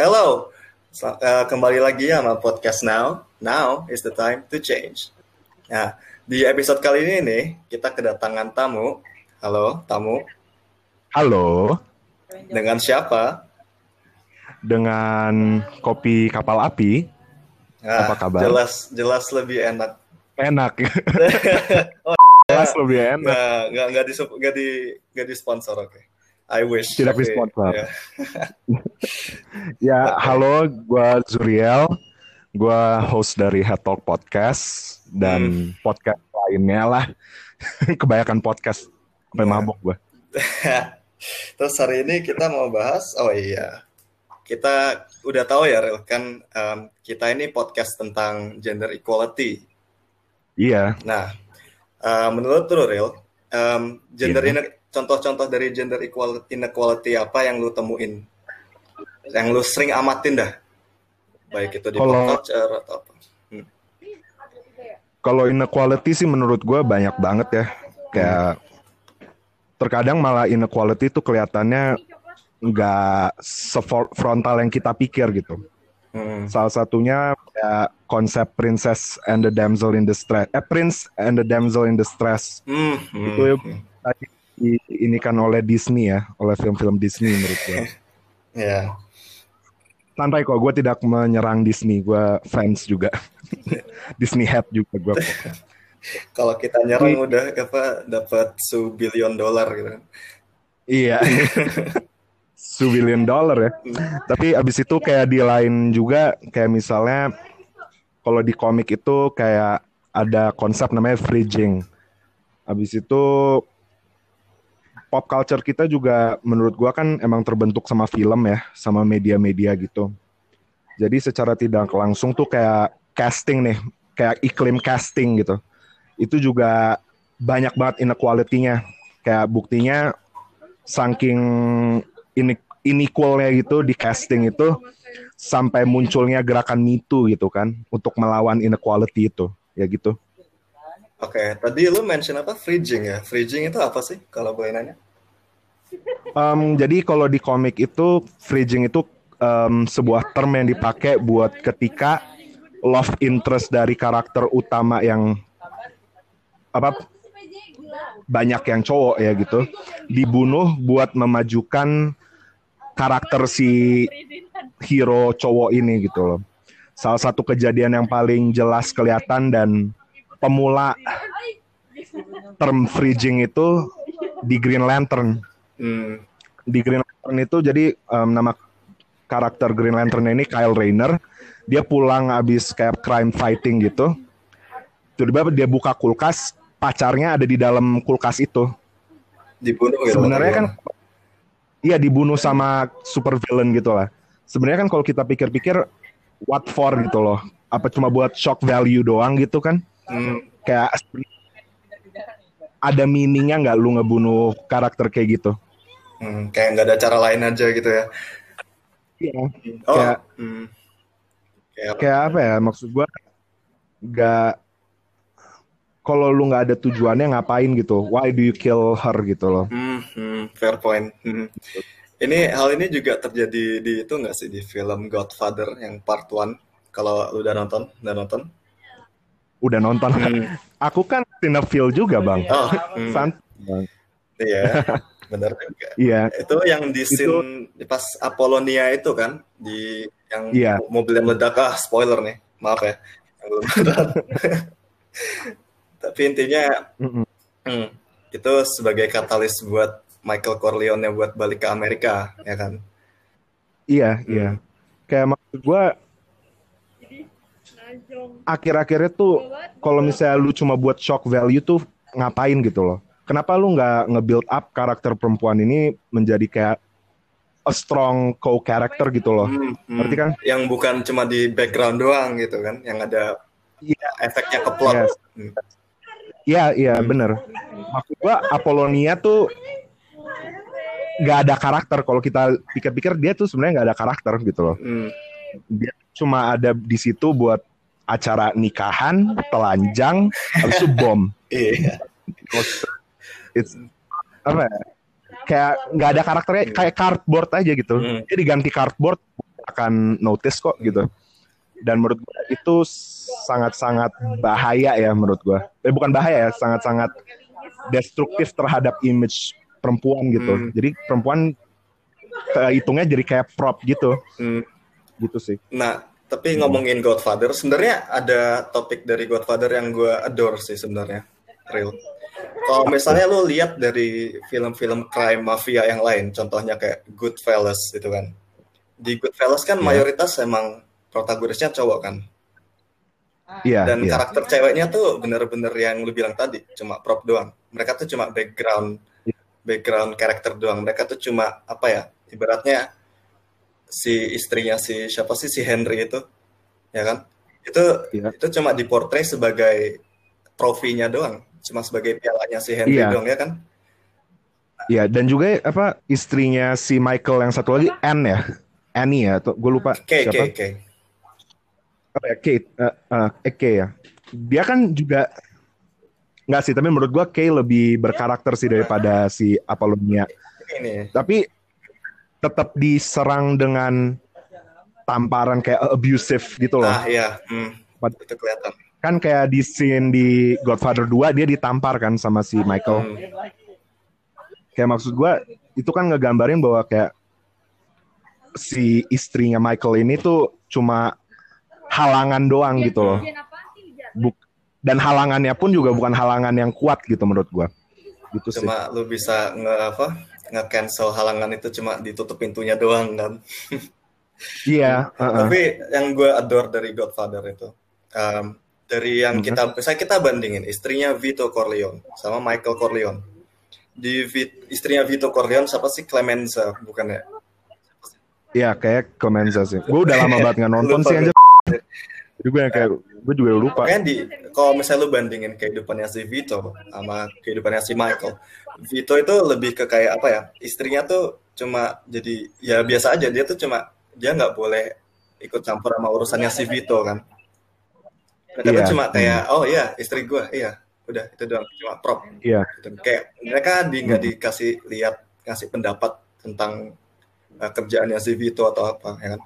Hello, uh, kembali lagi ya sama podcast Now. Now is the time to change. Nah, di episode kali ini nih kita kedatangan tamu. Halo, tamu. Halo. Dengan siapa? Dengan kopi kapal api. Nah, Apa kabar? Jelas, jelas lebih enak. Enak. oh, jelas lebih enak. Nggak, nggak, di, nggak di, nggak di sponsor, oke. Okay. I wish. Tidak okay. sponsor. Yeah. ya, halo, gue Zuriel. Gue host dari Head Talk Podcast dan hmm. podcast lainnya lah. Kebanyakan podcast. Sampai yeah. mabok gue. Terus hari ini kita mau bahas, oh iya, kita udah tahu ya, Ril, kan um, kita ini podcast tentang gender equality. Iya. Nah, uh, menurut tuh Ril, um, gender yeah contoh-contoh dari gender equality inequality apa yang lu temuin yang lu sering amatin dah baik itu di kalau, culture atau apa hmm. kalau inequality sih menurut gue banyak banget ya kayak hmm. terkadang malah inequality itu kelihatannya nggak sefrontal yang kita pikir gitu hmm. salah satunya ya konsep princess and the damsel in distress eh prince and the damsel in distress hmm. itu hmm ini kan oleh Disney ya, oleh film-film Disney menurut gue. Ya. Santai kok, gue tidak menyerang Disney, gue fans juga. Disney head juga gue. Kalau kita nyerang udah apa dapat su billion dollar gitu. Iya. su billion dollar ya. Tapi abis itu kayak di lain juga kayak misalnya kalau di komik itu kayak ada konsep namanya fridging. Abis itu pop culture kita juga menurut gua kan emang terbentuk sama film ya, sama media-media gitu. Jadi secara tidak langsung tuh kayak casting nih, kayak iklim casting gitu. Itu juga banyak banget inequality-nya. Kayak buktinya saking inequalnya gitu di casting itu sampai munculnya gerakan Too gitu kan untuk melawan inequality itu. Ya gitu. Oke, okay, tadi lu mention apa? Fridging ya. Fridging itu apa sih kalau boleh nanya? Um, jadi kalau di komik itu fridging itu um, sebuah term yang dipakai buat ketika love interest dari karakter utama yang apa banyak yang cowok ya gitu dibunuh buat memajukan karakter si hero cowok ini gitu loh. Salah satu kejadian yang paling jelas kelihatan dan pemula term fridging itu di Green Lantern. Hmm. Di Green Lantern itu jadi um, nama karakter Green Lantern ini Kyle Rayner. Dia pulang abis kayak crime fighting gitu. Tiba-tiba dia buka kulkas, pacarnya ada di dalam kulkas itu. Dibunuh gitu. Sebenarnya kan Iya dibunuh sama super villain gitu lah. Sebenarnya kan kalau kita pikir-pikir what for gitu loh. Apa cuma buat shock value doang gitu kan? Hmm. Kayak ada meaningnya nggak lu ngebunuh karakter kayak gitu? Hmm, kayak nggak ada cara lain aja gitu ya? Iya. Oh, kayak, hmm. kayak, kayak apa ya? Maksud gua nggak kalau lu nggak ada tujuannya ngapain gitu? Why do you kill her gitu loh? Hmm, hmm, fair point. Hmm. Ini hal ini juga terjadi di itu nggak sih di film Godfather yang part one? Kalau lu udah nonton, udah nonton? Udah nonton. Hmm. Aku kan cinefil juga bang. Oh, hmm. Sant bang. Iya, benar juga. Iya. Itu yang di scene itu... pas Apollonia itu kan di yang iya. mobil yang meledak ah spoiler nih, maaf ya. Tapi intinya mm -mm. Hmm, itu sebagai katalis buat Michael Corleone buat balik ke Amerika, ya kan? Iya, hmm. iya. Kayak maksud gue akhir-akhirnya tuh kalau misalnya lu cuma buat shock value tuh ngapain gitu loh. Kenapa lu nggak nge-build up karakter perempuan ini menjadi kayak a strong co-character gitu loh. Hmm, hmm. kan? Yang bukan cuma di background doang gitu kan, yang ada yeah. efeknya ke plot. Yes. Hmm. Iya, iya hmm. bener. Maksud gua Apollonia tuh nggak ada karakter. Kalau kita pikir-pikir dia tuh sebenarnya nggak ada karakter gitu loh. Hmm. Dia cuma ada di situ buat acara nikahan, telanjang, habis itu bom. Iya. It's apa ya? Kayak nggak ada karakternya, kayak cardboard aja gitu. Hmm. Dia diganti cardboard akan notice kok gitu dan menurut gue itu sangat-sangat bahaya ya menurut gue eh bukan bahaya ya sangat-sangat destruktif terhadap image perempuan gitu hmm. jadi perempuan kehitungnya jadi kayak prop gitu hmm. gitu sih nah tapi ngomongin Godfather sebenarnya ada topik dari Godfather yang gue adore sih sebenarnya real kalau misalnya lo lihat dari film-film crime mafia yang lain, contohnya kayak Goodfellas gitu kan. Di Goodfellas kan yeah. mayoritas emang protagonisnya cowok kan. Iya. Yeah, Dan yeah. karakter ceweknya tuh bener-bener yang lu bilang tadi, cuma prop doang. Mereka tuh cuma background, yeah. background karakter doang. Mereka tuh cuma apa ya? Ibaratnya si istrinya si siapa sih si Henry itu, ya kan? Itu yeah. itu cuma diportray sebagai trofinya doang cuma sebagai pialanya si Henry iya. dong ya kan Iya dan juga apa istrinya si Michael yang satu lagi Anne ya Annie ya atau gue lupa K siapa? K K oh ya Kate uh, uh, ya dia kan juga nggak sih tapi menurut gue Kay lebih berkarakter sih daripada si Apollonia ini tapi tetap diserang dengan tamparan kayak abusive gitu loh ah iya hmm, itu kelihatan kan kayak di scene di Godfather 2 dia ditampar kan sama si Michael. Hmm. Kayak maksud gue itu kan ngegambarin bahwa kayak si istrinya Michael ini tuh cuma halangan doang gitu loh. Buk dan halangannya pun juga bukan halangan yang kuat gitu menurut gue. Gitu cuma sih. lu bisa nge apa nge cancel halangan itu cuma ditutup pintunya doang kan. Iya. uh -uh. Tapi yang gue adore dari Godfather itu um, dari yang mm-hmm. kita saya kita bandingin istrinya Vito Corleone sama Michael Corleone di istrinya Vito Corleone siapa sih Clemenza bukan ya Iya kayak Clemenza sih gue udah lama banget nggak nonton sih jadi gue yang kayak gue juga lupa kan di kalau misalnya lu bandingin kehidupannya si Vito sama kehidupannya si Michael Vito itu lebih ke kayak apa ya istrinya tuh cuma jadi ya biasa aja dia tuh cuma dia nggak boleh ikut campur sama urusannya si Vito kan mereka yeah. cuma kayak oh iya istri gue iya udah itu doang cuma prop iya gitu. kayak mereka di nggak hmm. dikasih lihat kasih pendapat tentang uh, kerjaannya si Vito atau apa ya kan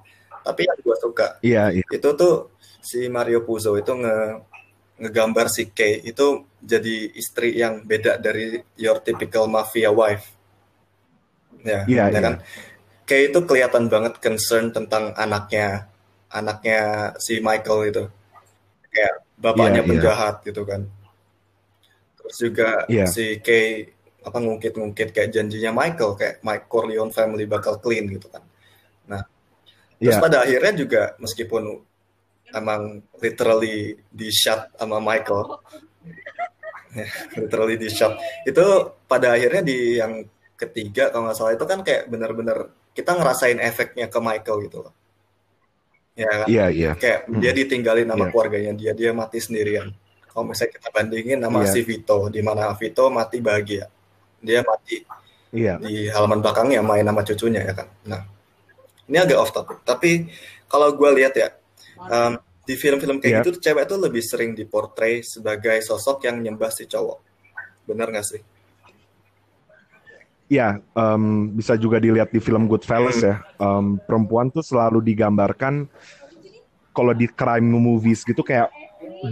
tapi yang gue suka iya yeah, yeah. itu tuh si Mario Puzo itu nge ngegambar si Kay itu jadi istri yang beda dari your typical mafia wife ya yeah, ya yeah. kan Kay itu kelihatan banget concern tentang anaknya anaknya si Michael itu kayak bapaknya yeah, penjahat yeah. gitu kan terus juga yeah. si Kay apa ngungkit-ngungkit kayak janjinya Michael kayak Mike Corleone family bakal clean gitu kan nah terus yeah. pada akhirnya juga meskipun emang literally di shot sama Michael literally di shot itu pada akhirnya di yang ketiga kalau nggak salah itu kan kayak benar-benar kita ngerasain efeknya ke Michael gitu loh ya kan? Iya, iya. Kayak hmm. dia ditinggalin sama yeah. keluarganya dia, dia mati sendirian. Kalau misalnya kita bandingin sama yeah. si Vito, di mana Vito mati bahagia. Dia mati yeah. di halaman belakangnya main sama cucunya ya kan. Nah, ini agak off topic. Tapi kalau gue lihat ya, um, di film-film kayak yeah. gitu cewek tuh lebih sering diportray sebagai sosok yang nyembah si cowok. Bener gak sih? Ya, um, bisa juga dilihat di film Goodfellas ya. Um, perempuan tuh selalu digambarkan kalau di crime movies gitu kayak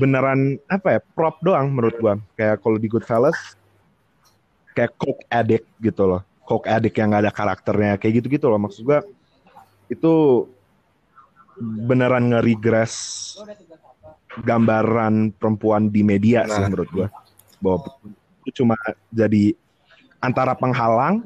beneran apa ya prop doang menurut gua. Kayak kalau di Goodfellas kayak coke addict gitu loh. Coke addict yang gak ada karakternya kayak gitu-gitu loh maksud gua. Itu beneran nge-regress gambaran perempuan di media nah. sih menurut gua. Bahwa itu cuma jadi antara penghalang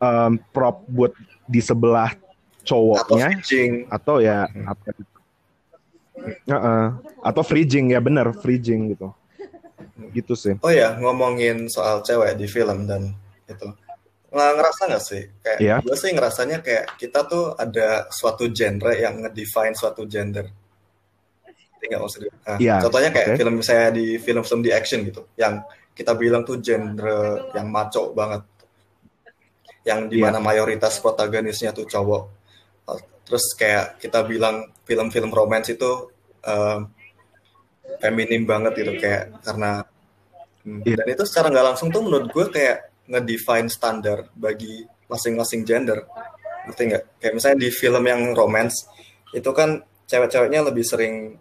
um, prop buat di sebelah cowoknya atau, atau ya hmm. apa uh -uh. atau freezing ya bener freezing gitu gitu sih oh ya ngomongin soal cewek di film dan itu ngerasa nggak sih kayak yeah. gue sih ngerasanya kayak kita tuh ada suatu genre yang ngedefine suatu gender tinggal maksudnya nah, yeah. contohnya kayak okay. film saya di film-film di action gitu yang kita bilang tuh genre yang maco banget yang di mana yeah. mayoritas protagonisnya tuh cowok terus kayak kita bilang film-film romance itu uh, feminim banget gitu kayak karena yeah. dan itu secara nggak langsung tuh menurut gue kayak ngedefine standar bagi masing-masing gender ngerti nggak kayak misalnya di film yang romance itu kan cewek-ceweknya lebih sering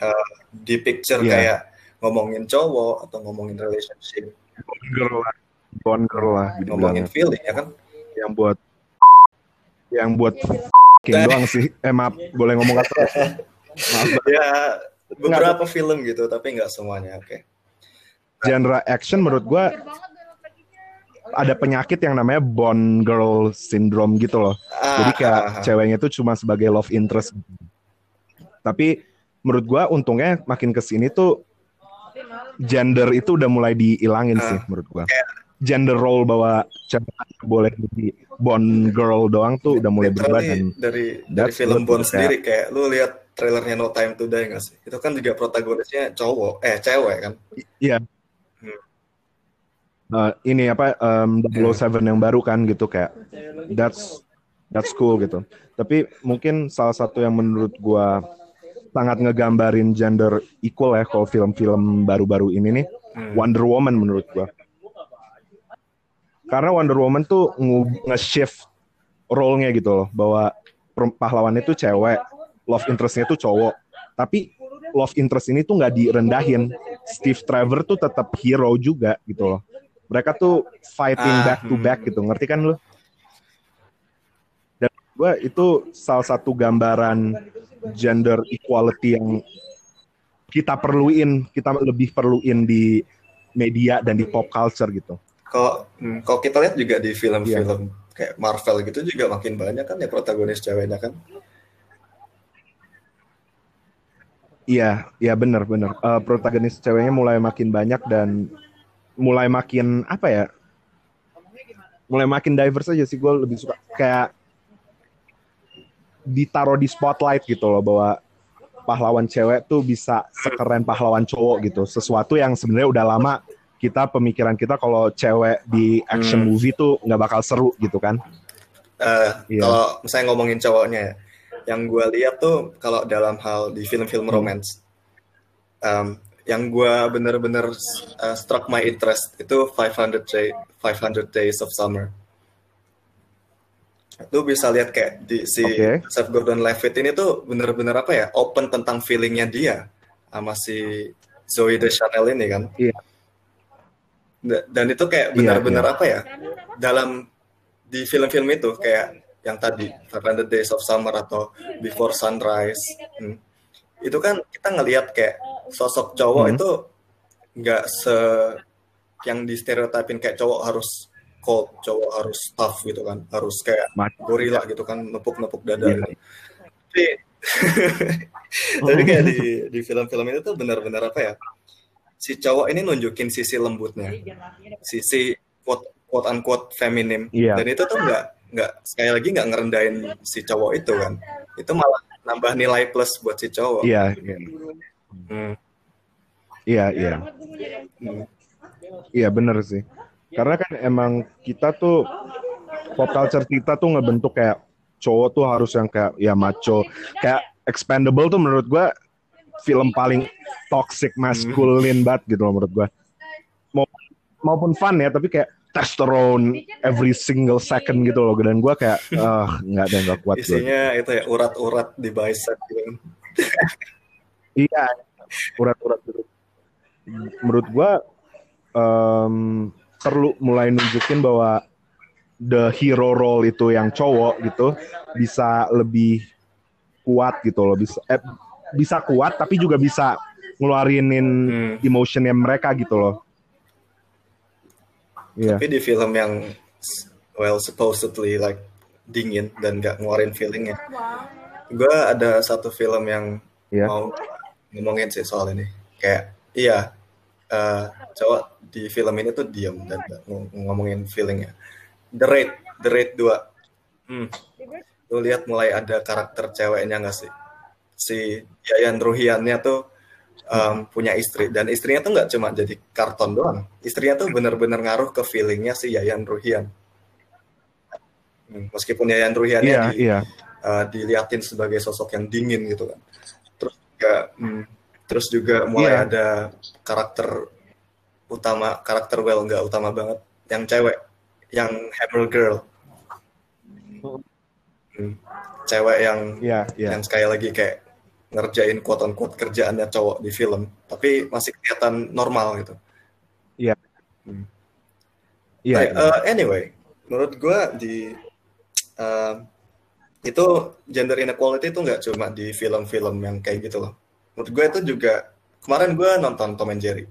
uh, di picture Iya. kayak ngomongin cowok atau ngomongin relationship Bond girl lah. Bond girl lah. gitu ngomongin bilangnya. feeling ya kan Yang buat yang buat king doang sih. Eh maaf, boleh ngomong kata. maaf. ya beberapa film gitu tapi nggak semuanya oke Genre action menurut gua ada penyakit yang namanya Bond girl syndrome gitu loh. Jadi kayak Ah, ceweknya itu cuma sebagai love interest. Tapi menurut gua untungnya makin ke sini tuh gender itu udah mulai dihilangin Ah. sih menurut gua. Gender role bahwa cewek boleh jadi Bond girl doang tuh udah mulai berubah dan dari dari film Bond sendiri kayak lu lihat trailernya No Time to Die nggak sih itu kan juga protagonisnya cowok eh cewek kan Iya. Hmm. Eh, ini apa um, 007 yang baru kan gitu kayak that's that's cool gitu. Tapi mungkin salah satu yang menurut gua sangat ngegambarin gender equal ya kalau film-film baru-baru ini nih Hmm. Wonder Woman menurut gua. Karena Wonder Woman tuh nge-shift role-nya gitu loh bahwa pahlawannya tuh cewek, love interest-nya tuh cowok. Tapi love interest ini tuh nggak direndahin. Steve Trevor tuh tetap hero juga gitu loh. Mereka tuh fighting Ah, back to hmm. back gitu, ngerti kan lu? Dan gue itu salah satu gambaran gender equality yang kita perluin, kita lebih perluin di media dan di pop culture gitu. kalau hmm, kalau kita lihat juga di film-film kayak Marvel gitu juga makin banyak kan ya protagonis ceweknya kan Iya, iya benar benar. Eh, protagonis ceweknya mulai makin banyak dan mulai makin apa ya? Mulai makin diverse aja sih gue lebih suka kayak ditaruh di spotlight gitu loh bahwa pahlawan cewek tuh bisa sekeren pahlawan cowok gitu. Sesuatu yang sebenarnya udah lama kita pemikiran kita kalau cewek di action Hmm. movie tuh nggak bakal seru gitu kan. Eh, Iya. kalau misalnya ngomongin cowoknya ya, yang gue lihat tuh kalau dalam hal di film-film Hmm. romance em, yang gue bener-bener uh, struck my interest itu 500 day 500 days of summer lu bisa lihat kayak di si Oke. Seth Gordon-Levitt ini tuh bener-bener apa ya open tentang feelingnya dia sama si Zoe Deschanel ini kan. Da- dan itu kayak Iya, bener-bener iya. apa ya dalam di film-film itu kayak yang tadi 500 Days of Summer atau Before Sunrise hmm, itu kan kita ngelihat kayak sosok cowok Hmm. itu nggak se yang di stereotipin kayak cowok harus cold, cowok harus tough gitu kan, harus kayak gorila gitu kan, nepuk-nepuk dada Iya. gitu. Tapi, tapi kayak di di film-film itu tuh benar-benar apa ya? Si cowok ini nunjukin sisi lembutnya, sisi quote quote unquote feminim, Iya. dan itu tuh nggak nggak sekali lagi nggak ngerendahin si cowok itu kan, itu malah nambah nilai plus buat si cowok. Iya, iya. Hmm. Iya, iya. Hmm. Iya bener sih. Karena kan emang kita tuh pop culture kita tuh ngebentuk kayak cowok tuh harus yang kayak ya macho. Kayak Expendable tuh menurut gua film paling toxic masculine banget gitu loh menurut gua. Mau maupun fun ya tapi kayak testosterone every single second gitu loh dan gua kayak ah nggak ada nggak kuat gue. Isinya itu ya urat-urat di bicep gitu. Iya, urat-urat gitu. Menurut gua em, perlu mulai nunjukin bahwa the hero role itu yang cowok gitu bisa lebih kuat gitu loh, bisa eh, bisa kuat tapi juga bisa ngeluarinin Hmm. emotionnya mereka gitu loh. Iya. Tapi di film yang well supposedly like dingin dan nggak ngeluarin feelingnya. Gue ada satu film yang Iya. mau ngomongin sih soal ini. Kayak iya eh, cowok di film ini tuh diem dan ng- ngomongin feelingnya. The Raid, The Raid 2. Hmm. Lu lihat mulai ada karakter ceweknya nggak sih? Si Yayan Ruhiannya tuh em, punya istri dan istrinya tuh nggak cuma jadi karton doang. Istrinya tuh bener-bener ngaruh ke feelingnya si Yayan Ruhian. Hmm, Meskipun Yayan Ruhiannya Iya, di, iya. uh, diliatin sebagai sosok yang dingin gitu kan. Terus juga, hmm, terus juga mulai Iya. ada karakter utama, karakter well nggak utama banget, yang cewek, yang Hammer Girl. hmm, cewek yang yeah, yeah. yang sekali lagi kayak ngerjain quote on quote kerjaannya cowok di film tapi masih kelihatan normal gitu. Iya. Hmm. iya yeah, uh, anyway menurut gue di uh, itu gender inequality itu nggak cuma di film-film yang kayak gitu loh. Menurut gue itu juga kemarin gue nonton Tom and Jerry.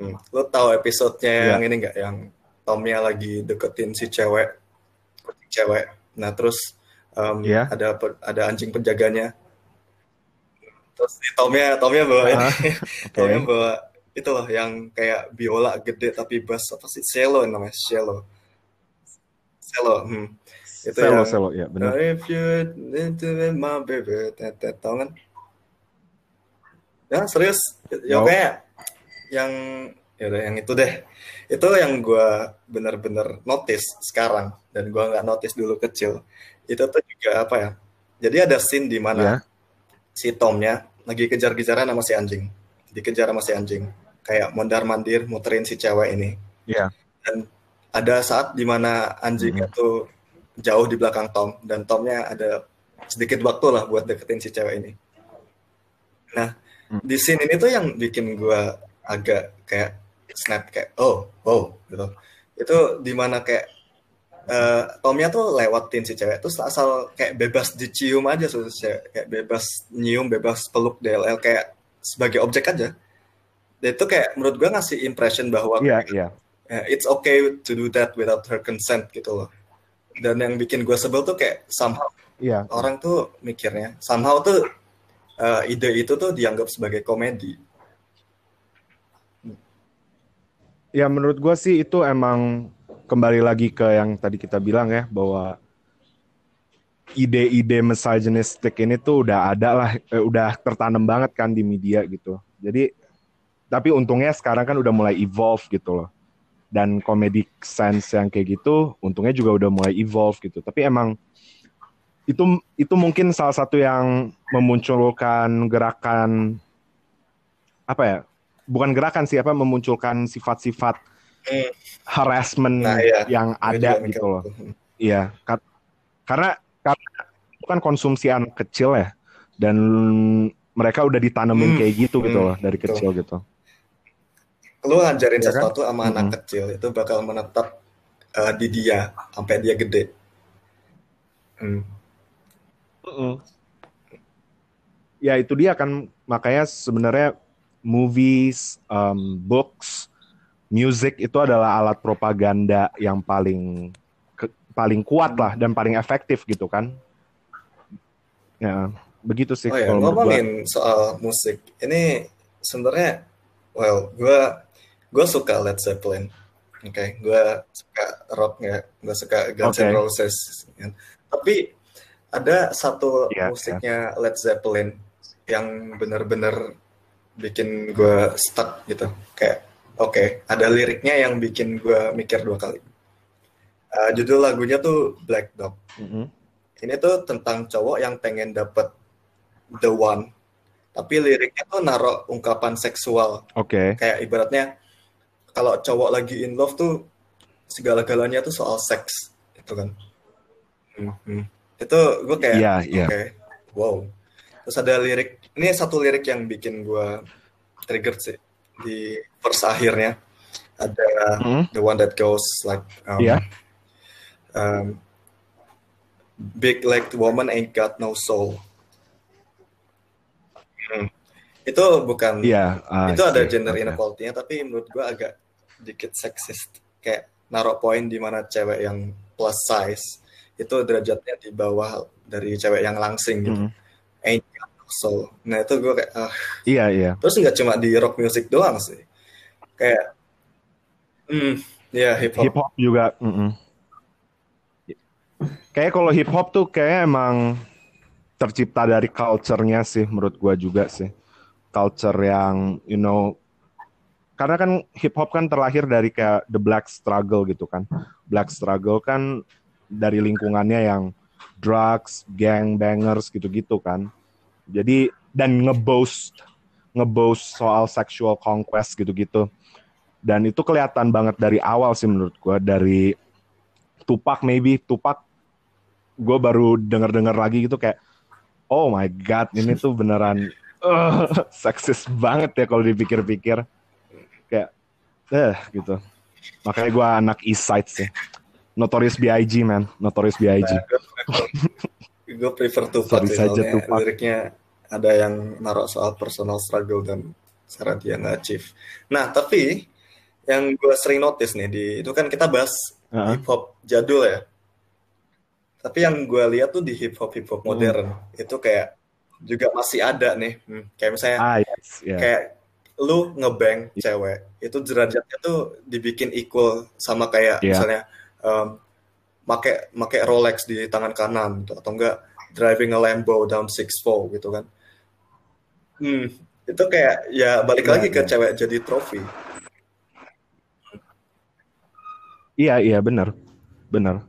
Hmm, lo tahu episodenya yeah. yang ini nggak? Yang Tomnya lagi deketin si cewek cewek. Nah terus um, yeah. ada ada anjing penjaganya terus si Tomnya Tomnya bawa ini. Okay. Tomnya bawa itu loh yang kayak biola gede tapi bass apa sih? Cello namanya cello. Cello hmm. itu cello, yang cello ya benar. If you into my baby tau kan? Ya serius? Ya no. kayak yang ya udah yang itu deh. Itu yang gue bener-bener notice sekarang dan gue nggak notice dulu kecil. Itu tuh juga apa ya? Jadi ada scene di mana yeah. si Tomnya lagi kejar-kejaran sama si anjing dikejar sama si anjing kayak mondar mandir muterin si cewek ini yeah. dan ada saat di mana anjing mm -hmm. itu jauh di belakang Tom dan Tomnya ada sedikit waktu lah buat deketin si cewek ini nah mm. di scene ini tuh yang bikin gue agak kayak snap kayak oh oh gitu itu di mana kayak uh, Tomnya tuh lewatin si cewek terus asal kayak bebas dicium aja so, cewek kayak bebas nyium bebas peluk DLL kayak sebagai objek aja dan itu kayak menurut gue ngasih impression bahwa yeah, yeah. it's okay to do that without her consent gitu loh dan yang bikin gue sebel tuh kayak somehow yeah. orang tuh mikirnya somehow tuh uh, ide itu tuh dianggap sebagai komedi Ya menurut gue sih itu emang kembali lagi ke yang tadi kita bilang ya bahwa ide-ide misogynistic ini tuh udah ada lah, eh, udah tertanam banget kan di media gitu. Jadi tapi untungnya sekarang kan udah mulai evolve gitu loh. Dan comedic sense yang kayak gitu untungnya juga udah mulai evolve gitu. Tapi emang itu itu mungkin salah satu yang memunculkan gerakan apa ya bukan gerakan sih apa memunculkan sifat-sifat hmm. harassment nah, iya. yang ada gitu loh. Iya, karena karena bukan konsumsi anak kecil ya dan mereka udah ditanemin hmm. kayak gitu gitu hmm. loh dari Betul. kecil gitu. Lu ngajarin ya sesuatu kan? sama anak hmm. kecil itu bakal menetap uh, di dia sampai dia gede. Hmm. Uh Ya itu dia kan makanya sebenarnya movies, um, books, music itu adalah alat propaganda yang paling ke, paling kuat lah dan paling efektif gitu kan. Ya, begitu sih. Oh ya, ngomongin gua. soal musik, ini sebenarnya, well, gue gue suka Led Zeppelin, oke, okay? gue suka rock ya, gue suka Guns okay. N' Roses, ya. tapi ada satu yeah, musiknya yeah. Led Zeppelin yang benar-benar bikin gue stuck gitu kayak oke okay, ada liriknya yang bikin gue mikir dua kali uh, judul lagunya tuh Black Dog mm-hmm. ini tuh tentang cowok yang pengen dapet the one tapi liriknya tuh naruh ungkapan seksual oke okay. kayak ibaratnya kalau cowok lagi in love tuh segala-galanya tuh soal seks itu kan mm-hmm. itu gue kayak yeah, yeah. oke okay, wow terus ada lirik ini satu lirik yang bikin gue trigger sih di verse akhirnya ada hmm? the one that goes like um, yeah. um, big like woman ain't got no soul hmm. itu bukan yeah, uh, itu ada gender okay. inequality-nya tapi menurut gue agak dikit seksis kayak naruh poin di mana cewek yang plus size itu derajatnya di bawah dari cewek yang langsing gitu mm. ain't soul. Nah itu gue kayak ah. Iya iya. Terus nggak cuma di rock music doang sih. Kayak, hmm, ya hip hop. Hip hop juga. Mm -mm. Kayak kalau hip hop tuh kayak emang tercipta dari culture-nya sih menurut gue juga sih. Culture yang you know karena kan hip hop kan terlahir dari kayak the black struggle gitu kan. Black struggle kan dari lingkungannya yang drugs, gang bangers gitu-gitu kan. Jadi dan ngeboast ngeboast soal sexual conquest gitu-gitu. Dan itu kelihatan banget dari awal sih menurut gue dari Tupac maybe. Tupac gue baru denger-dengar lagi gitu kayak oh my god ini tuh beneran uh, seksis banget ya kalau dipikir-pikir. Kayak eh gitu. Makanya gue anak East Side sih. Notorious B.I.G man. Notorious B.I.G Nah, gue prefer Tupac Sorry saja, Tupac. liriknya ada yang naruh soal personal struggle dan cara dia nge-achieve. Nah, tapi yang gue sering notice nih di itu kan kita bahas Heeh. hip hop jadul ya. Tapi yang gue lihat tuh di hip hop hip hop modern itu kayak juga masih ada nih. Hmm, kayak misalnya ah yes ya kayak lu ngebang cewek itu derajatnya tuh dibikin equal sama kayak Iya. misalnya um, make make Rolex di tangan kanan gitu, atau enggak driving a Lambo down 6'4 gitu kan. Hmm, itu kayak ya balik Iya, lagi ke iya. cewek jadi trofi. Iya iya benar benar.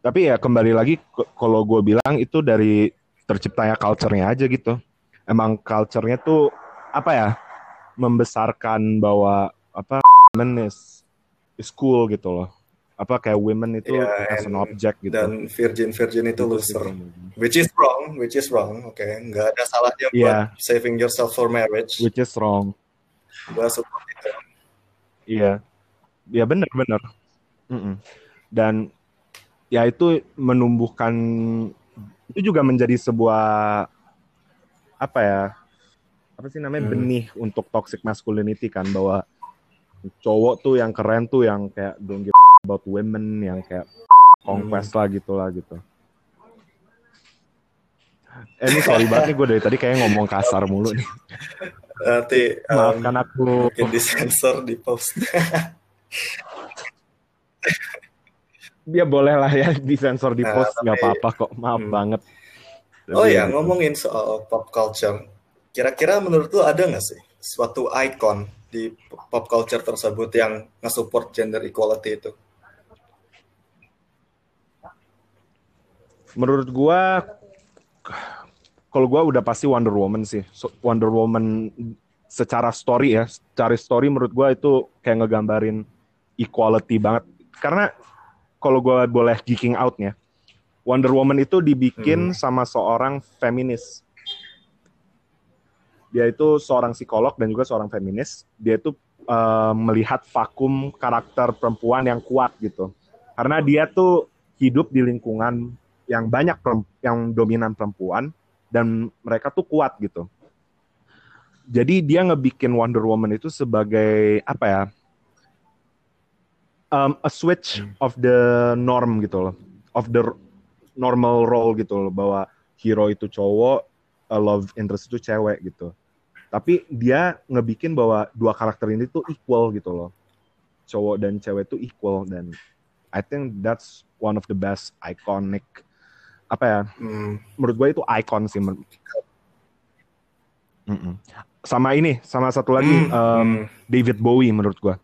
Tapi ya kembali lagi kalau gue bilang itu dari terciptanya culture-nya aja gitu. Emang culture-nya tuh apa ya membesarkan bahwa apa is is cool gitu loh. Apa kayak women itu Iya, as an and- object gitu. Dan virgin-virgin itu Gitu loser. Which is wrong, which is wrong. Oke, nggak ada salahnya buat Iya. saving yourself for marriage. Which is wrong. Gua support itu. Iya. Ya benar benar. Mm-mm. Dan ya itu menumbuhkan itu juga menjadi sebuah apa ya? Apa sih namanya Hmm. benih untuk toxic masculinity kan bahwa cowok tuh yang keren tuh yang kayak don't give about women yang kayak conquest lah gitu lah gitu. Eh ini sorry banget nih gue dari tadi kayak ngomong kasar mulu nih. Nanti um, Maafkan aku. mungkin disensor di post. Dia boleh lah ya disensor di Nah, post nggak tapi- apa-apa kok. Maaf Hmm. banget. Oh Tapi ya, gitu. ngomongin soal pop culture. Kira-kira menurut lu ada nggak sih suatu icon di pop culture tersebut yang nge-support gender equality itu? Menurut gua kalau gua udah pasti Wonder Woman sih. So- Wonder Woman secara story ya, secara story menurut gua itu kayak ngegambarin equality banget. Karena kalau gua boleh geeking out ya, Wonder Woman itu dibikin sama seorang feminis. Dia itu seorang psikolog dan juga seorang feminis. Dia itu eh, melihat vakum karakter perempuan yang kuat gitu. Karena dia tuh hidup di lingkungan yang banyak yang dominan perempuan dan mereka tuh kuat gitu. Jadi dia ngebikin Wonder Woman itu sebagai apa ya? Um, a switch of the norm gitu loh, of the normal role gitu loh, bahwa hero itu cowok, a love interest itu cewek gitu. Tapi dia ngebikin bahwa dua karakter ini tuh equal gitu loh, cowok dan cewek tuh equal dan I think that's one of the best iconic apa ya Hmm, menurut gue itu icon sih men- Mm-mm. sama ini sama satu lagi hmm, um, hmm. David Bowie menurut gua.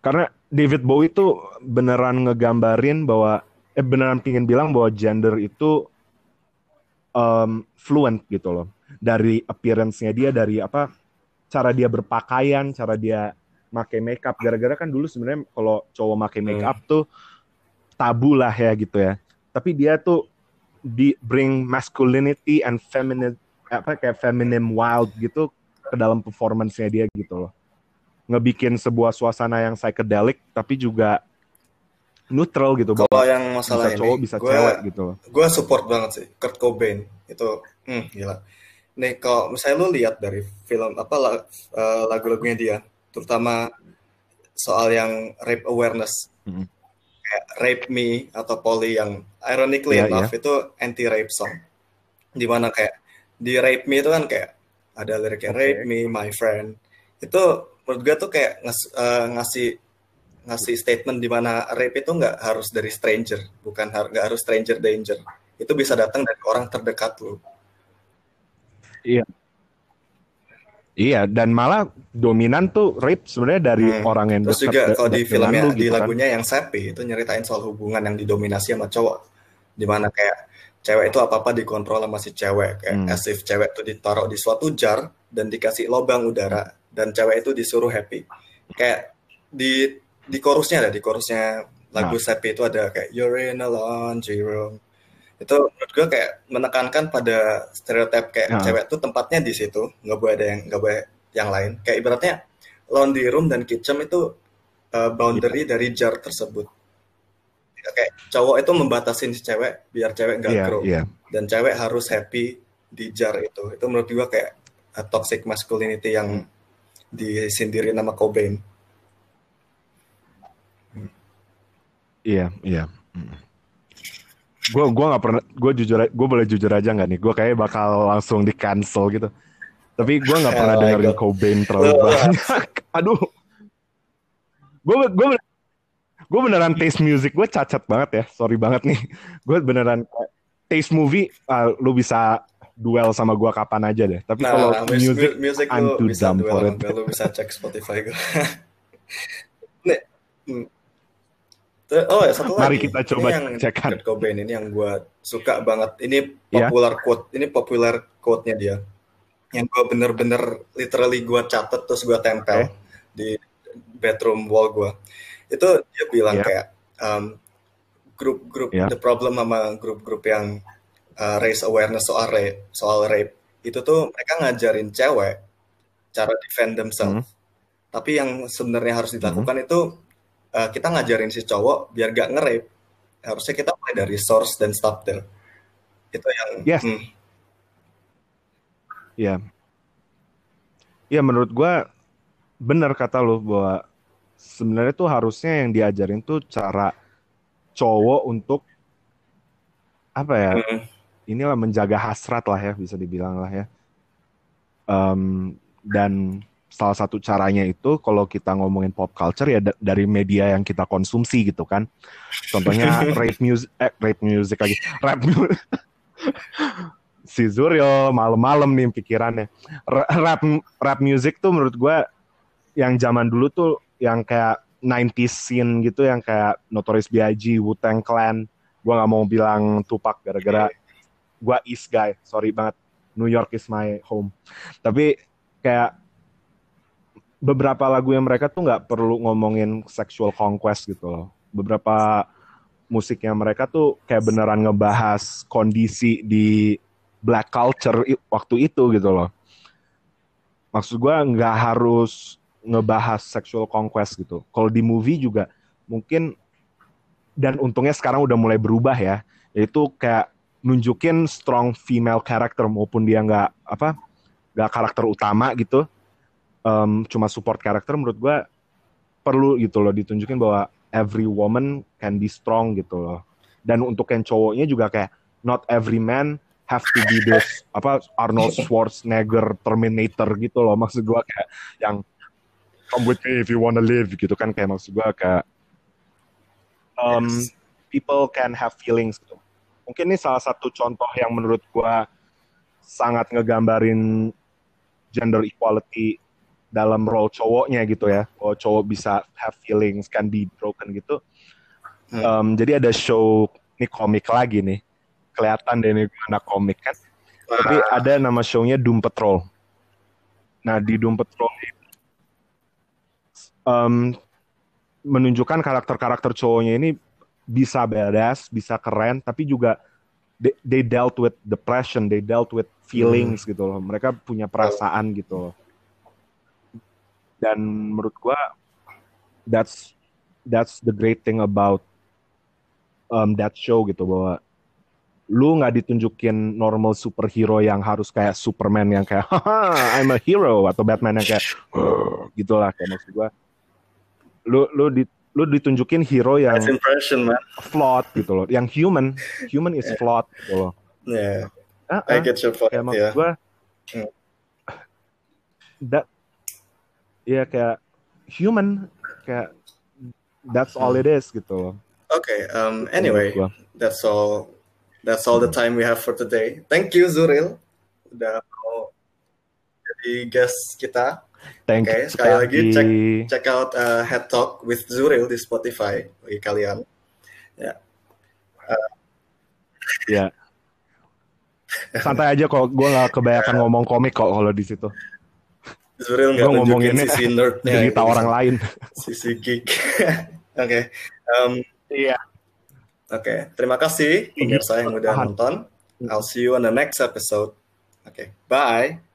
Karena David Bowie itu beneran ngegambarin bahwa eh beneran pingin bilang bahwa gender itu um, fluent gitu loh. Dari appearance-nya dia, dari apa cara dia berpakaian, cara dia make makeup. Gara-gara kan dulu sebenarnya kalau cowok make makeup tuh tabu lah ya gitu ya. Tapi dia tuh di bring masculinity and feminine apa kayak feminine wild gitu ke dalam performance-nya dia gitu loh. Ngebikin sebuah suasana yang psychedelic tapi juga neutral gitu Kalau bahwa yang masalah bisa ini, cowok bisa gua- cewek gitu loh. gue support banget sih Kurt Cobain itu hmm, gila nih kalau misalnya lu lihat dari film apa eh, lagu-lagunya dia terutama soal yang rape awareness Mhm. Kayak rape me atau poly yang ironically Iya, enough itu anti rape song di mana kayak di rape me itu kan kayak ada liriknya Oke. rape me my friend itu menurut gue tuh kayak ngas- eh, ngasih ngasih statement di mana rape itu nggak harus dari stranger, bukan har- nggak harus stranger danger. Itu bisa datang dari orang terdekat lu. Iya, dan malah dominan tuh rape sebenarnya dari Hmm. orang yang Terus juga kalau di filmnya, lu di gitu kan. lagunya yang Sappy itu nyeritain soal hubungan yang didominasi sama cowok, di mana kayak cewek itu apa apa dikontrol sama si cewek, kayak Hmm. as if cewek itu ditaruh di suatu jar dan dikasih lubang udara dan cewek itu disuruh happy. Kayak di di chorusnya ada di chorusnya lagu nah. Sepi itu ada kayak You're in a laundry room. Itu menurut gue kayak menekankan pada stereotip kayak nah. cewek tuh tempatnya di situ, nggak boleh ada yang nggak boleh yang lain. Kayak ibaratnya laundry room dan kitchen itu uh, boundary yeah. dari jar tersebut. Kayak cowok itu membatasin si cewek biar cewek nggak yeah, grow yeah. dan cewek harus happy di jar itu. Itu menurut gue kayak uh, toxic masculinity yang hmm. disindirin nama Cobain. Iya, iya. Gue gue nggak pernah, gue jujur, gue boleh jujur aja nggak nih? Gue kayak bakal langsung di cancel gitu. Tapi gue nggak pernah oh dengerin Cobain terlalu banyak. Aduh, gue gue gue beneran taste music gue cacat banget ya. Sorry banget nih. Gue beneran taste movie, uh, lu bisa duel sama gue kapan aja deh. Tapi nah, kalau music, music I'm too dumb for it. Lu bisa cek Spotify gue. nih, hmm. Oh ya satu Mari lagi. kita coba ini yang cek Kurt Cobain ini yang gue suka banget. Ini iya. popular yeah. quote. Ini popular quote-nya dia. Yang gue bener-bener literally gue catet terus gue tempel okay. di bedroom wall gue. Itu dia bilang yeah. kayak um, grup-grup yeah. the problem sama grup-grup yang uh, raise awareness soal rape, soal rape itu tuh mereka ngajarin cewek cara defend themselves. Mm. Tapi yang sebenarnya harus dilakukan mm. itu uh, kita ngajarin si cowok biar gak nge harusnya kita mulai dari source dan stop there itu yang yes. hmm. ya ya menurut gue benar kata lo bahwa sebenarnya tuh harusnya yang diajarin tuh cara cowok untuk apa ya hmm. inilah menjaga hasrat lah ya bisa dibilang lah ya. Um, dan salah satu caranya itu kalau kita ngomongin pop culture ya dari media yang kita konsumsi gitu kan. Contohnya rap music, eh, rap music lagi, rap music. si Zuryo malam-malam nih pikirannya. Rap rap music tuh menurut gue yang zaman dulu tuh yang kayak 90s scene gitu yang kayak Notorious B.I.G, Wu-Tang Clan. Gue nggak mau bilang Tupac gara-gara gue East guy, sorry banget. New York is my home. Tapi kayak beberapa lagu yang mereka tuh nggak perlu ngomongin sexual conquest gitu loh. Beberapa musiknya mereka tuh kayak beneran ngebahas kondisi di black culture waktu itu gitu loh. Maksud gue nggak harus ngebahas sexual conquest gitu. Kalau di movie juga mungkin dan untungnya sekarang udah mulai berubah ya. Yaitu kayak nunjukin strong female character maupun dia nggak apa nggak karakter utama gitu um, cuma support karakter menurut gue perlu gitu loh ditunjukin bahwa every woman can be strong gitu loh. Dan untuk yang cowoknya juga kayak not every man have to be this apa Arnold Schwarzenegger Terminator gitu loh. Maksud gue kayak yang come with me if you wanna live gitu kan. Kayak maksud gue kayak um, yes. people can have feelings gitu. Mungkin ini salah satu contoh yang menurut gue sangat ngegambarin gender equality dalam role cowoknya gitu ya. Oh cowok bisa have feelings, can be broken gitu. Hmm. Um, jadi ada show ini komik lagi nih. Kelihatan deh ini anak komik kan. Tapi ada nama show-nya Doom Patrol. Nah di Doom Patrol um, menunjukkan karakter-karakter cowoknya ini bisa beres, bisa keren, tapi juga they, they dealt with depression, they dealt with feelings hmm. gitu loh. Mereka punya perasaan gitu loh dan menurut gua that's that's the great thing about um, that show gitu bahwa lu nggak ditunjukin normal superhero yang harus kayak Superman yang kayak haha I'm a hero atau Batman yang kayak gitulah kayak maksud gua lu lu di lu ditunjukin hero yang impression, man. flawed gitu loh yang human human is flawed gitu loh yeah uh -uh. I get your point kayak maksud yeah. gua hmm. that Iya kayak human kayak that's all it is gitu. Okay, um, anyway, that's all. That's all the time we have for today. Thank you Zuril udah mau jadi guest kita. Thank okay, you. sekali lagi check check out uh, Head Talk with Zuril di Spotify bagi kalian. Ya. Yeah. Uh, ya. Yeah. Santai aja kok, gue gak kebanyakan ngomong komik kok kalau di situ. Zuril nggak nunjukin sisi nerdnya cerita orang lain sisi geek oke okay. um, Iya. Oke, terima kasih pemirsa yang udah nonton. I'll see you on the next episode. Oke, bye.